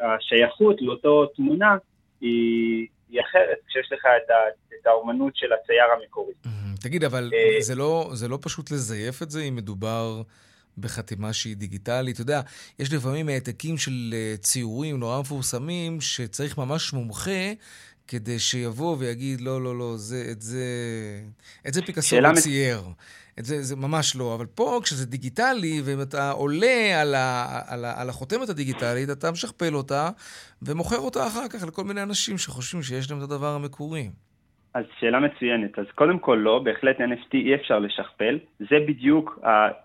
השייכות לאותו תמונה היא, היא אחרת כשיש לך את האומנות של הצייר המקורי. תגיד, אבל אה, זה לא, זה לא פשוט לזייף את זה אם מדובר בחתימה שהיא דיגיטלית? אתה יודע, יש לפעמים העתקים של אה, ציורים נורא מפורסמים, שצריך ממש מומחה כדי שיבוא ויגיד, לא, לא, לא, זה, את זה, את זה פיקאסו לא צייר. את זה, זה ממש לא. אבל פה, כשזה דיגיטלי, ואם אתה עולה על, ה, על, ה, על החותמת הדיגיטלית, אתה משכפל אותה ומוכר אותה אחר כך לכל מיני אנשים שחושבים שיש להם את הדבר המקורי. אז שאלה מצוינת. אז קודם כל לא, בהחלט NFT אי אפשר לשכפל. זה בדיוק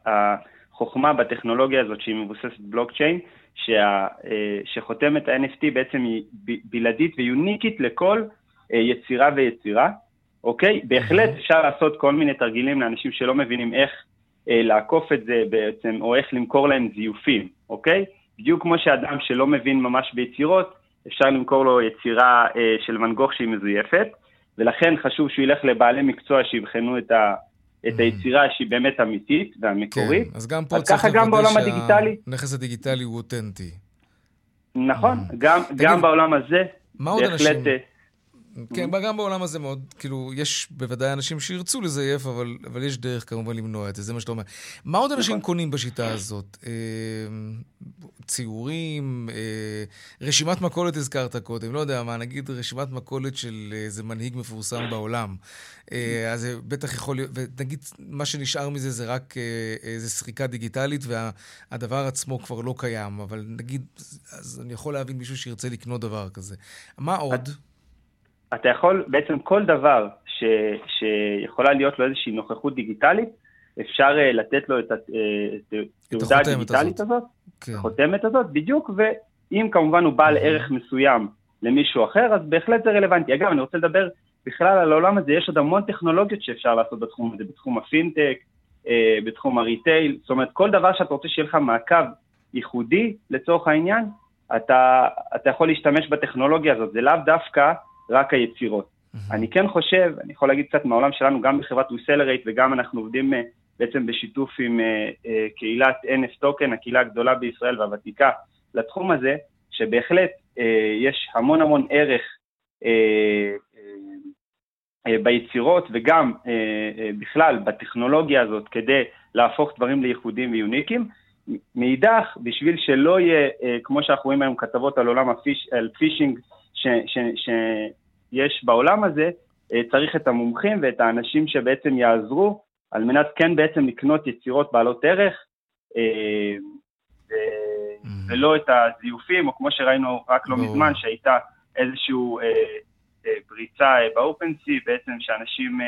החוכמה בטכנולוגיה הזאת שהיא מבוססת בלוקצ'יין, שה, אה, שחותמת ה-NFT בעצם היא בלעדית ויוניקית לכל אה, יצירה ויצירה, אוקיי? בהחלט אפשר לעשות כל מיני תרגילים לאנשים שלא מבינים איך אה, לעקוף את זה בעצם, או איך למכור להם זיופים, אוקיי? בדיוק כמו שאדם שלא מבין ממש ביצירות, אפשר למכור לו יצירה אה, של ואן גוך שהיא מזויפת, ולכן חשוב שהוא ילך לבעלי מקצוע שיבחנו את, ה, את. היצירה שהיא באמת אמיתית והמקורית. כן, אז גם פה צריך לוודא שהנכס הדיגיטלי הוא אותנטי. נכון. גם, גם בעולם הזה, מה עוד אנשים... כן. גם בעולם הזה מאוד, כאילו, יש בוודאי אנשים שירצו לזייף, אבל, אבל יש דרך כמובן למנוע את זה, זה מה שאתה אומר. מה עוד אנשים נכון. קונים בשיטה הזאת? אה, ציורים, אה, רשימת מכולת הזכרת קודם, לא יודע מה, נגיד רשימת מכולת של איזה מנהיג מפורסם בעולם. אה, אז זה בטח יכול להיות, ונגיד מה שנשאר מזה זה רק איזה סריקה דיגיטלית, והדבר עצמו כבר לא קיים, אבל נגיד, אז אני יכול להבין מישהו שירצה לקנות דבר כזה. מה עוד? אתה יכול, בעצם כל דבר ש, שיכולה להיות לו איזושהי נוכחות דיגיטלית, אפשר uh, לתת לו את התעודה הדיגיטלית הזאת, כן. החותמת הזאת, בדיוק, ואם כמובן הוא בעל ערך מסוים למישהו אחר, אז בהחלט זה רלוונטי. אגב, אני רוצה לדבר בכלל על העולם הזה, יש עוד המון טכנולוגיות שאפשר לעשות בתחום הזה, בתחום הפינטק, uh, בתחום ה retail, זאת אומרת, כל דבר שאתה רוצה שיהיה לך מעקב ייחודי לצורך העניין, אתה, אתה יכול להשתמש בטכנולוגיה הזאת, זה לאו דווקא רק היצירות. אני כן חושב, אני יכול להגיד קצת מהעולם שלנו, גם בחברת וויסלרייט וגם אנחנו עובדים uh, בעצם בשיתוף עם uh, uh, קהילת NF token, הקהילה הגדולה בישראל והוותיקה לתחום הזה, שבהחלט יש המון המון ערך ביצירות וגם בכלל בטכנולוגיה הזאת כדי להפוך דברים לייחודיים ויוניקים. מאידך, בשביל שלא יהיה, כמו שאנחנו רואים היום כתבות על עולם הפיש, על פישינג, שיש בעולם הזה, אה, צריך את המומחים ואת האנשים שבעצם יעזרו על מנת כן בעצם לקנות יצירות בעלות ערך, אה, mm-hmm. ולא את הזיופים, או כמו שראינו רק לא מזמן, שהייתה איזושהי אה, פריצה באופנסי, בעצם שאנשים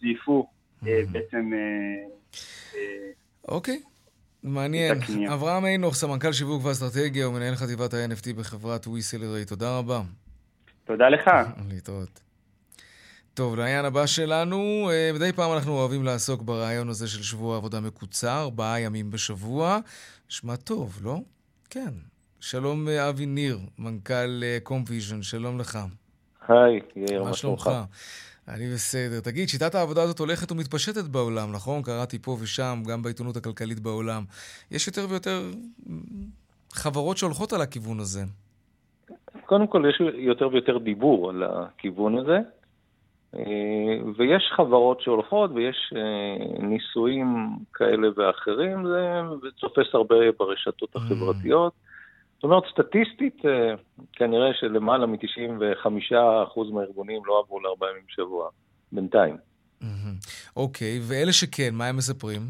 זייפו mm-hmm. בעצם... אוקיי. מעניין. אברהם עינוך, סמנכ"ל שיווק ואסטרטגיה ומנהל חטיבת ה-NFT בחברת וויסלרי, תודה רבה. תודה לך. להתראות. טוב, לעניין הבא שלנו, אה, מדי פעם אנחנו אוהבים לעסוק ברעיון הזה של שבוע עבודה מקוצר, ארבעה ימים בשבוע. נשמע טוב, לא? כן. שלום אה, אבי ניר, מנכ"ל קומפיז'ן, אה, שלום לך. היי, יאיר, מה שלומך? אני בסדר. תגיד, שיטת העבודה הזאת הולכת ומתפשטת בעולם, נכון? קראתי פה ושם, גם בעיתונות הכלכלית בעולם. יש יותר ויותר חברות שהולכות על הכיוון הזה. קודם כל, יש יותר ויותר דיבור על הכיוון הזה, אה, ויש חברות שהולכות ויש אה, ניסויים כאלה ואחרים, זה תופס הרבה ברשתות החברתיות. Mm. זאת אומרת, סטטיסטית, אה, כנראה שלמעלה מ-95% מהארגונים לא עברו לארבעה ימים בשבוע, בינתיים. אוקיי, okay, ואלה שכן, מה הם מספרים?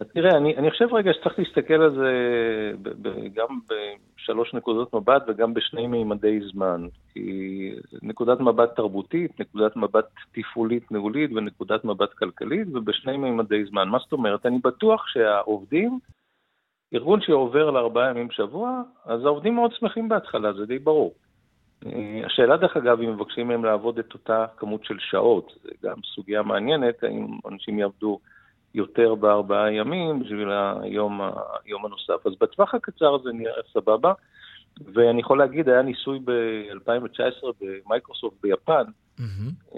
אז תראה, אני, אני חושב רגע שצריך להסתכל על זה ב, ב, גם בשלוש נקודות מבט וגם בשני מימדי זמן. כי נקודת מבט תרבותית, נקודת מבט תפעולית ניהולית ונקודת מבט כלכלית, ובשני מימדי זמן. מה זאת אומרת? אני בטוח שהעובדים ארגון שעובר לארבעה ימים בשבוע, אז העובדים מאוד שמחים בהתחלה, זה די ברור. אה, השאלה, דרך אגב, אם מבקשים מהם לעבוד את אותה כמות של שעות, זה גם סוגיה מעניינת, האם אנשים יעבדו יותר בארבעה ימים בשביל היום, היום הנוסף. אז בטווח הקצר זה נראה סבבה, ואני יכול להגיד, היה ניסוי ב-2019 במייקרוסופט ביפן, mm-hmm.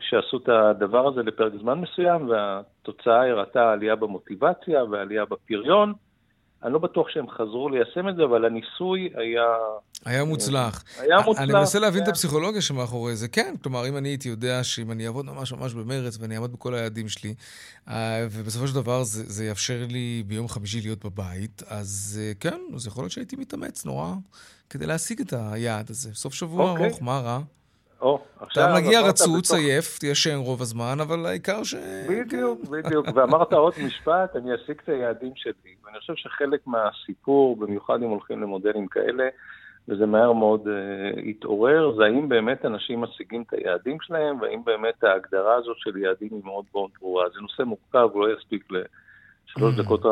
שעשו את הדבר הזה לפרק זמן מסוים, והתוצאה הראתה עלייה במוטיבציה ועלייה בפריון. אני לא בטוח שהם חזרו ליישם את זה, אבל הניסוי היה... היה מוצלח. היה מוצלח. אני מנסה להבין את הפסיכולוגיה שמאחורי זה. כן, כלומר, אם אני הייתי יודע שאם אני אעבוד ממש ממש במרץ ואני אעמוד בכל היעדים שלי, אה, ובסופו של דבר זה, זה יאפשר לי ביום חמישי להיות בבית, אז אה, כן, אז יכול להיות שהייתי מתאמץ נורא כדי להשיג את היעד הזה. סוף שבוע אוקיי. ארוך, מה רע? או, עכשיו... אתה מגיע רצוץ, עייף, תהיה ישן רוב הזמן, אבל העיקר ש... בדיוק, בדיוק. ואמרת עוד משפט, אני אשיג את היעדים שלי. ואני חושב שחלק מהסיפור, במיוחד אם הולכים למודלים כאלה, וזה מהר מאוד uh, התעורר, זה האם באמת אנשים משיגים את היעדים שלהם, והאם באמת ההגדרה הזאת של יעדים היא מאוד מאוד ברורה. זה נושא מורכב, לא יספיק לשלוש mm. דקות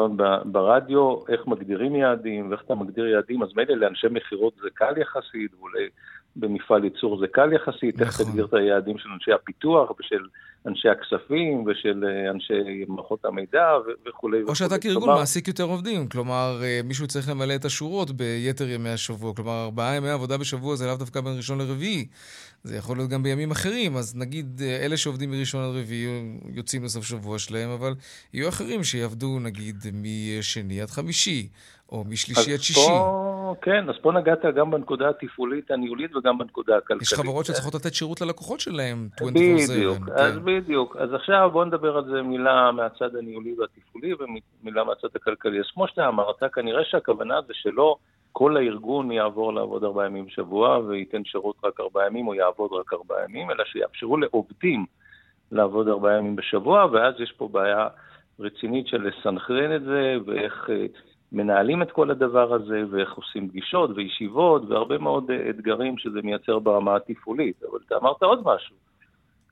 ברדיו, איך מגדירים יעדים, ואיך אתה מגדיר יעדים, אז מילא לאנשי מכירות זה קל יחסית, ואולי במפעל ייצור זה קל יחסית, איך נכון. תגדיר את היעדים של אנשי הפיתוח ושל אנשי הכספים ושל אה, אנשי מערכות המידע וכולי. או שאתה כארגון כלומר... מעסיק יותר עובדים, כלומר אה, מישהו צריך למלא את השורות ביתר ימי השבוע, כלומר ארבעה ימי עבודה בשבוע זה לאו דווקא בין ראשון לרביעי, זה יכול להיות גם בימים אחרים, אז נגיד אה, אלה שעובדים מראשון עד רביעי יוצאים לסוף שבוע שלהם, אבל יהיו אחרים שיעבדו נגיד משני עד חמישי, או משלישי עד שישי. פה, כן, אז פה נגעת גם בנקודה התפעולית הניהולית וגם בנקודה הכלכלית. יש חברות שצריכות לתת שירות ללקוחות שלהם 24/7. בדיוק, כן. אז בדיוק. אז עכשיו בואו נדבר על זה מילה מהצד הניהולי והתפעולי ומילה מהצד הכלכלי. אז כמו שאתה אמרת, כנראה שהכוונה זה שלא כל הארגון יעבור לעבוד ארבעה ימים בשבוע וייתן שירות רק ארבעה ימים או יעבוד רק ארבעה ימים, אלא שיאפשרו לעובדים לעבוד ארבעה ימים בשבוע, ואז יש פה בעיה רצינית של לסנכרן את זה ואיך... אה, מנהלים את כל הדבר הזה, ואיך עושים פגישות וישיבות, והרבה מאוד אה, אתגרים שזה מייצר ברמה התפעולית. אבל אתה אמרת עוד משהו.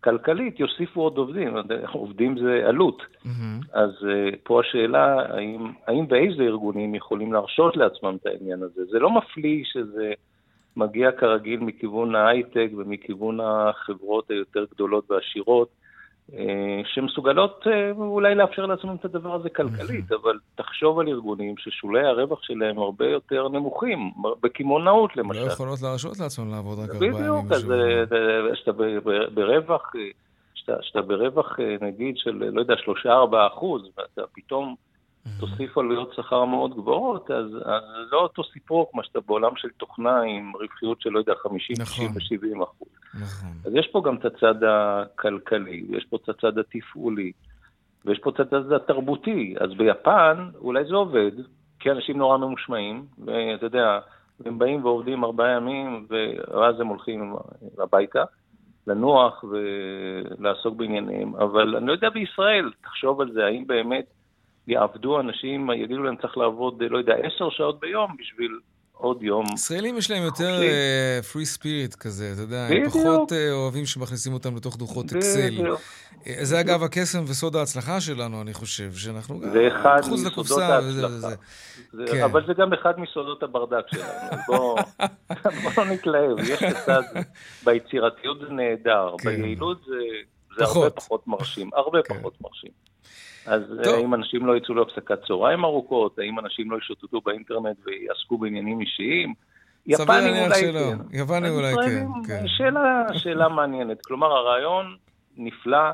כלכלית יוסיפו עוד עובדים, עובדים זה עלות. Mm-hmm. אז uh, פה השאלה, האם, האם ואיזה ארגונים יכולים להרשות לעצמם את העניין הזה? זה לא מפליא שזה מגיע כרגיל מכיוון ההייטק ומכיוון החברות היותר גדולות ועשירות. אה, שמסוגלות אה, אולי לאפשר לעצמם את הדבר הזה כלכלית, אבל תחשוב על ארגונים ששולי הרווח שלהם הרבה יותר נמוכים, בקמעונאות למשל. לא יכולות להרשות לעצמם לעבוד רק ארבעה ימים בשבוע. בדיוק, אז כשאתה ברווח, כשאתה ברווח נגיד של, לא יודע, שלושה ארבעה אחוז, ואתה פתאום תוסיף עלויות שכר מאוד גבוהות, אז, אז לא אותו סיפור כמו שאתה בעולם של תוכנה עם רווחיות של, לא יודע, 50, נכון. 60 ו-70 אחוז. נכון. אז יש פה גם את הצד הכלכלי, ויש פה את הצד התפעולי, ויש פה את הצד התרבותי. אז ביפן אולי זה עובד, כי אנשים נורא ממושמעים, ואתה יודע, הם באים ועובדים ארבעה ימים, ואז הם הולכים הביתה. לנוח ולעסוק בענייניהם, אבל אני לא יודע בישראל, תחשוב על זה, האם באמת יעבדו אנשים, יגידו להם צריך לעבוד, לא יודע, עשר שעות ביום בשביל עוד יום. ישראלים יש להם יותר פרי uh, ספיריט כזה, אתה יודע, הם פחות uh, אוהבים שמכניסים אותם לתוך דוחות אקסל. Uh, זה אגב הקסם וסוד ההצלחה שלנו, אני חושב, שאנחנו גם מחוץ לקופסה וזה וזה. כן. אבל זה גם אחד מסודות הברדק שלנו, בואו בוא נתלהב, יש לצד, ביצירתיות זה נהדר, כן. ביעילות זה, זה הרבה פחות מרשים, הרבה כן. פחות מרשים. אז אה, טוב. האם אנשים לא יצאו להפסקת צהריים ארוכות? האם אנשים לא ישוטטו באינטרנט ויעסקו בעניינים אישיים? יפנים אולי שלא. כן. יפנים אולי כן, כן. שאלה, שאלה מעניינת. כלומר, הרעיון נפלא.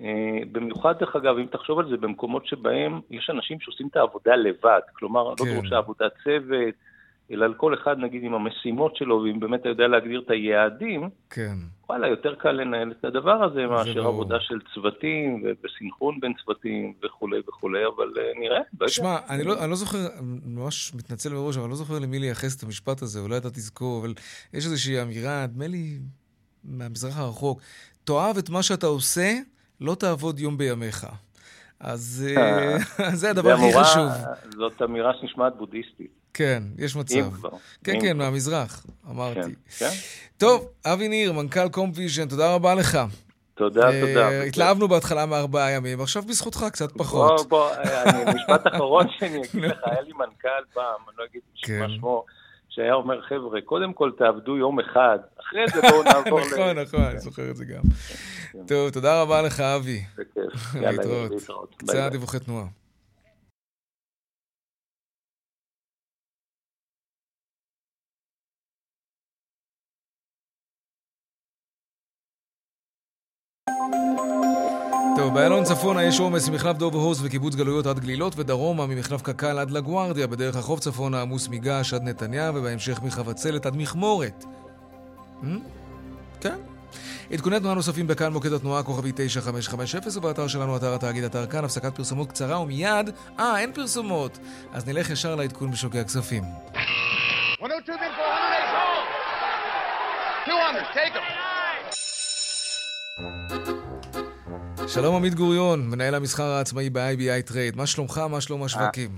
אה, במיוחד, דרך אגב, אם תחשוב על זה, במקומות שבהם יש אנשים שעושים את העבודה לבד. כלומר, לא כן. לא דרושה עבודת צוות, אלא על כל אחד, נגיד, עם המשימות שלו, ואם באמת אתה יודע להגדיר את היעדים, כן. וואלה, יותר קל לנהל את הדבר הזה מאשר ברור. עבודה של צוותים, וסינכרון בין צוותים וכולי וכולי, אבל uh, נראה, לא. שמע, אני, לא, אני לא זוכר, ממש מתנצל מראש, אבל אני לא זוכר למי לייחס את המשפט הזה, אולי אתה תזכור, אבל יש איזושהי אמירה, נדמה לי, מהמזרח הרחוק, תאהב את מה שאתה עושה, לא תעבוד יום בימיך. אז אה, זה הדבר הכי חשוב. זאת אמירה שנשמעת בודהיסטית. כן, יש מצב. כן, כן, מהמזרח, אמרתי. כן, כן. טוב, אבי ניר, מנכ"ל קומפוויז'ן, תודה רבה לך. תודה, אה, תודה. התלהבנו בהתחלה מארבעה ימים, עכשיו בזכותך קצת פחות. בוא, בוא, אה, משפט אחרון שאני אגיד לך, היה לי מנכ"ל פעם, אני לא אגיד כן. מה שמו, שהיה אומר, חבר'ה, קודם כל תעבדו יום אחד, אחרי זה בואו נעבור ל... נכון, נכון, אני זוכר את זה גם. טוב, תודה רבה לך, אבי. בכיף. יאללה, להתראות. קצת דיווחי תנועה. טוב, באיילון צפונה יש עומס ממחלף דוב הוס וקיבוץ גלויות עד גלילות ודרומה ממחלף קק"ל עד לגוארדיה בדרך החוף צפונה עמוס מגעש עד נתניה ובהמשך מחבצלת עד מכמורת. Hmm? כן. עדכוני תנועה נוספים בכאן מוקד התנועה כוכבי 9550 ובאתר שלנו אתר התאגיד אתר כאן הפסקת פרסומות קצרה ומיד, אה, אין פרסומות. אז נלך ישר לעדכון בשוקי הכספים. 102 200, take them. שלום עמית גוריון, מנהל המסחר העצמאי ב-IBI טרייד. מה שלומך? מה שלום השווקים?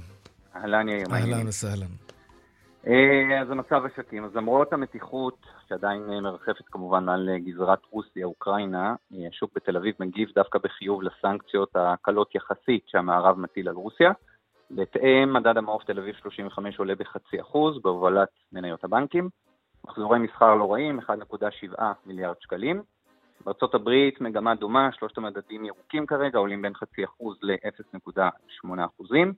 אהלן יאיר, מה העניינים? אהלן וסהלן. אה, אז המצב השקים, אז למרות המתיחות שעדיין אה, מרחפת כמובן על אה, גזרת רוסיה-אוקראינה, השוק בתל אביב מגיב דווקא בחיוב לסנקציות הקלות יחסית שהמערב מטיל על רוסיה. בהתאם, מדד המעוף תל אביב 35 עולה בחצי אחוז בהובלת מניות הבנקים. מחזורי מסחר לא רעים, 1.7 מיליארד שקלים. בארה"ב מגמה דומה, שלושת המדדים ירוקים כרגע, עולים בין חצי אחוז ל-0.8 אחוזים.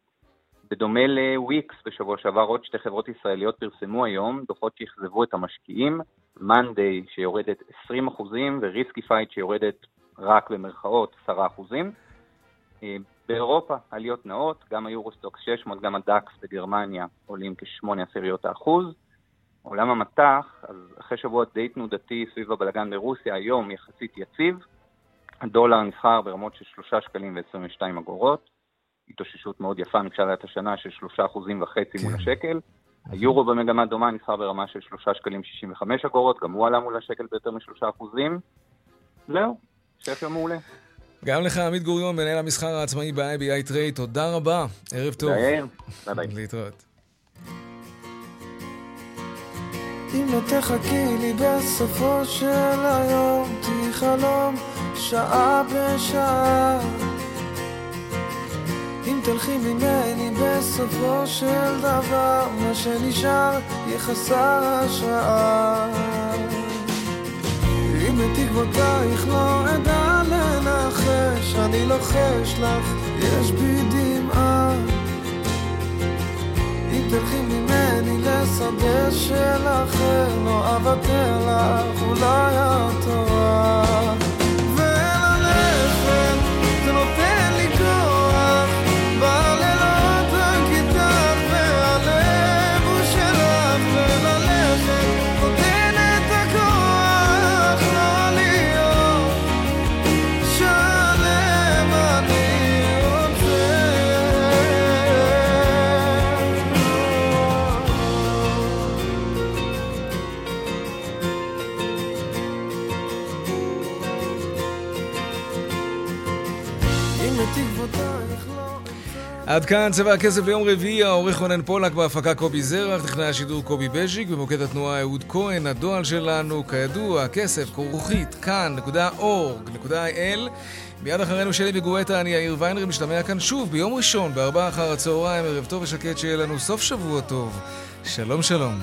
בדומה לוויקס בשבוע שעבר, עוד שתי חברות ישראליות פרסמו היום דוחות שאכזבו את המשקיעים, מאנדיי שיורדת 20 אחוזים וריסקיפייד שיורדת רק במרכאות 10 אחוזים. אה, באירופה עליות נאות, גם היורוסטוקס 600, גם הדקס בגרמניה עולים כ-8 עשיריות האחוז. עולם המטח, אז אחרי שבוע די תנודתי סביב הבלגן ברוסיה, היום יחסית יציב. הדולר נסחר ברמות של 3 שקלים ו-22 אגורות. התאוששות מאוד יפה מתחילת השנה של 3.5% מול כן. השקל. היורו במגמה דומה נסחר ברמה של 3 שקלים 65 אגורות, גם הוא עלה מול השקל ביותר מ-3 אחוזים. זהו, שקל מעולה. גם לך, עמית גוריון, מנהל המסחר העצמאי ב-IBI טריי, תודה רבה, ערב טוב. להתראות. אם לא תחכי לי בסופו של היום, תהי חלום שעה בשעה. אם תלכי ממני בסופו של דבר, מה שנשאר יהיה חסר השראה. אם בתקוותייך לא אדע לנחש, אני לוחש לך, יש בי דמעה. אם תלכי ממני לשדה של אחר, לא אוותר לך, אולי התורה. עד כאן צבע הכסף ליום רביעי, העורך רונן פולק בהפקה קובי זרח, טכנאי השידור קובי בז'יק, במוקד התנועה אהוד כהן, הדועל שלנו, כידוע, כסף, כרוכית, כאן.org.il מיד אחרינו שלי וגואטה, אני יאיר ויינרי, משתמע כאן שוב ביום ראשון, בארבעה אחר הצהריים, ערב טוב ושקט, שיהיה לנו סוף שבוע טוב. שלום שלום.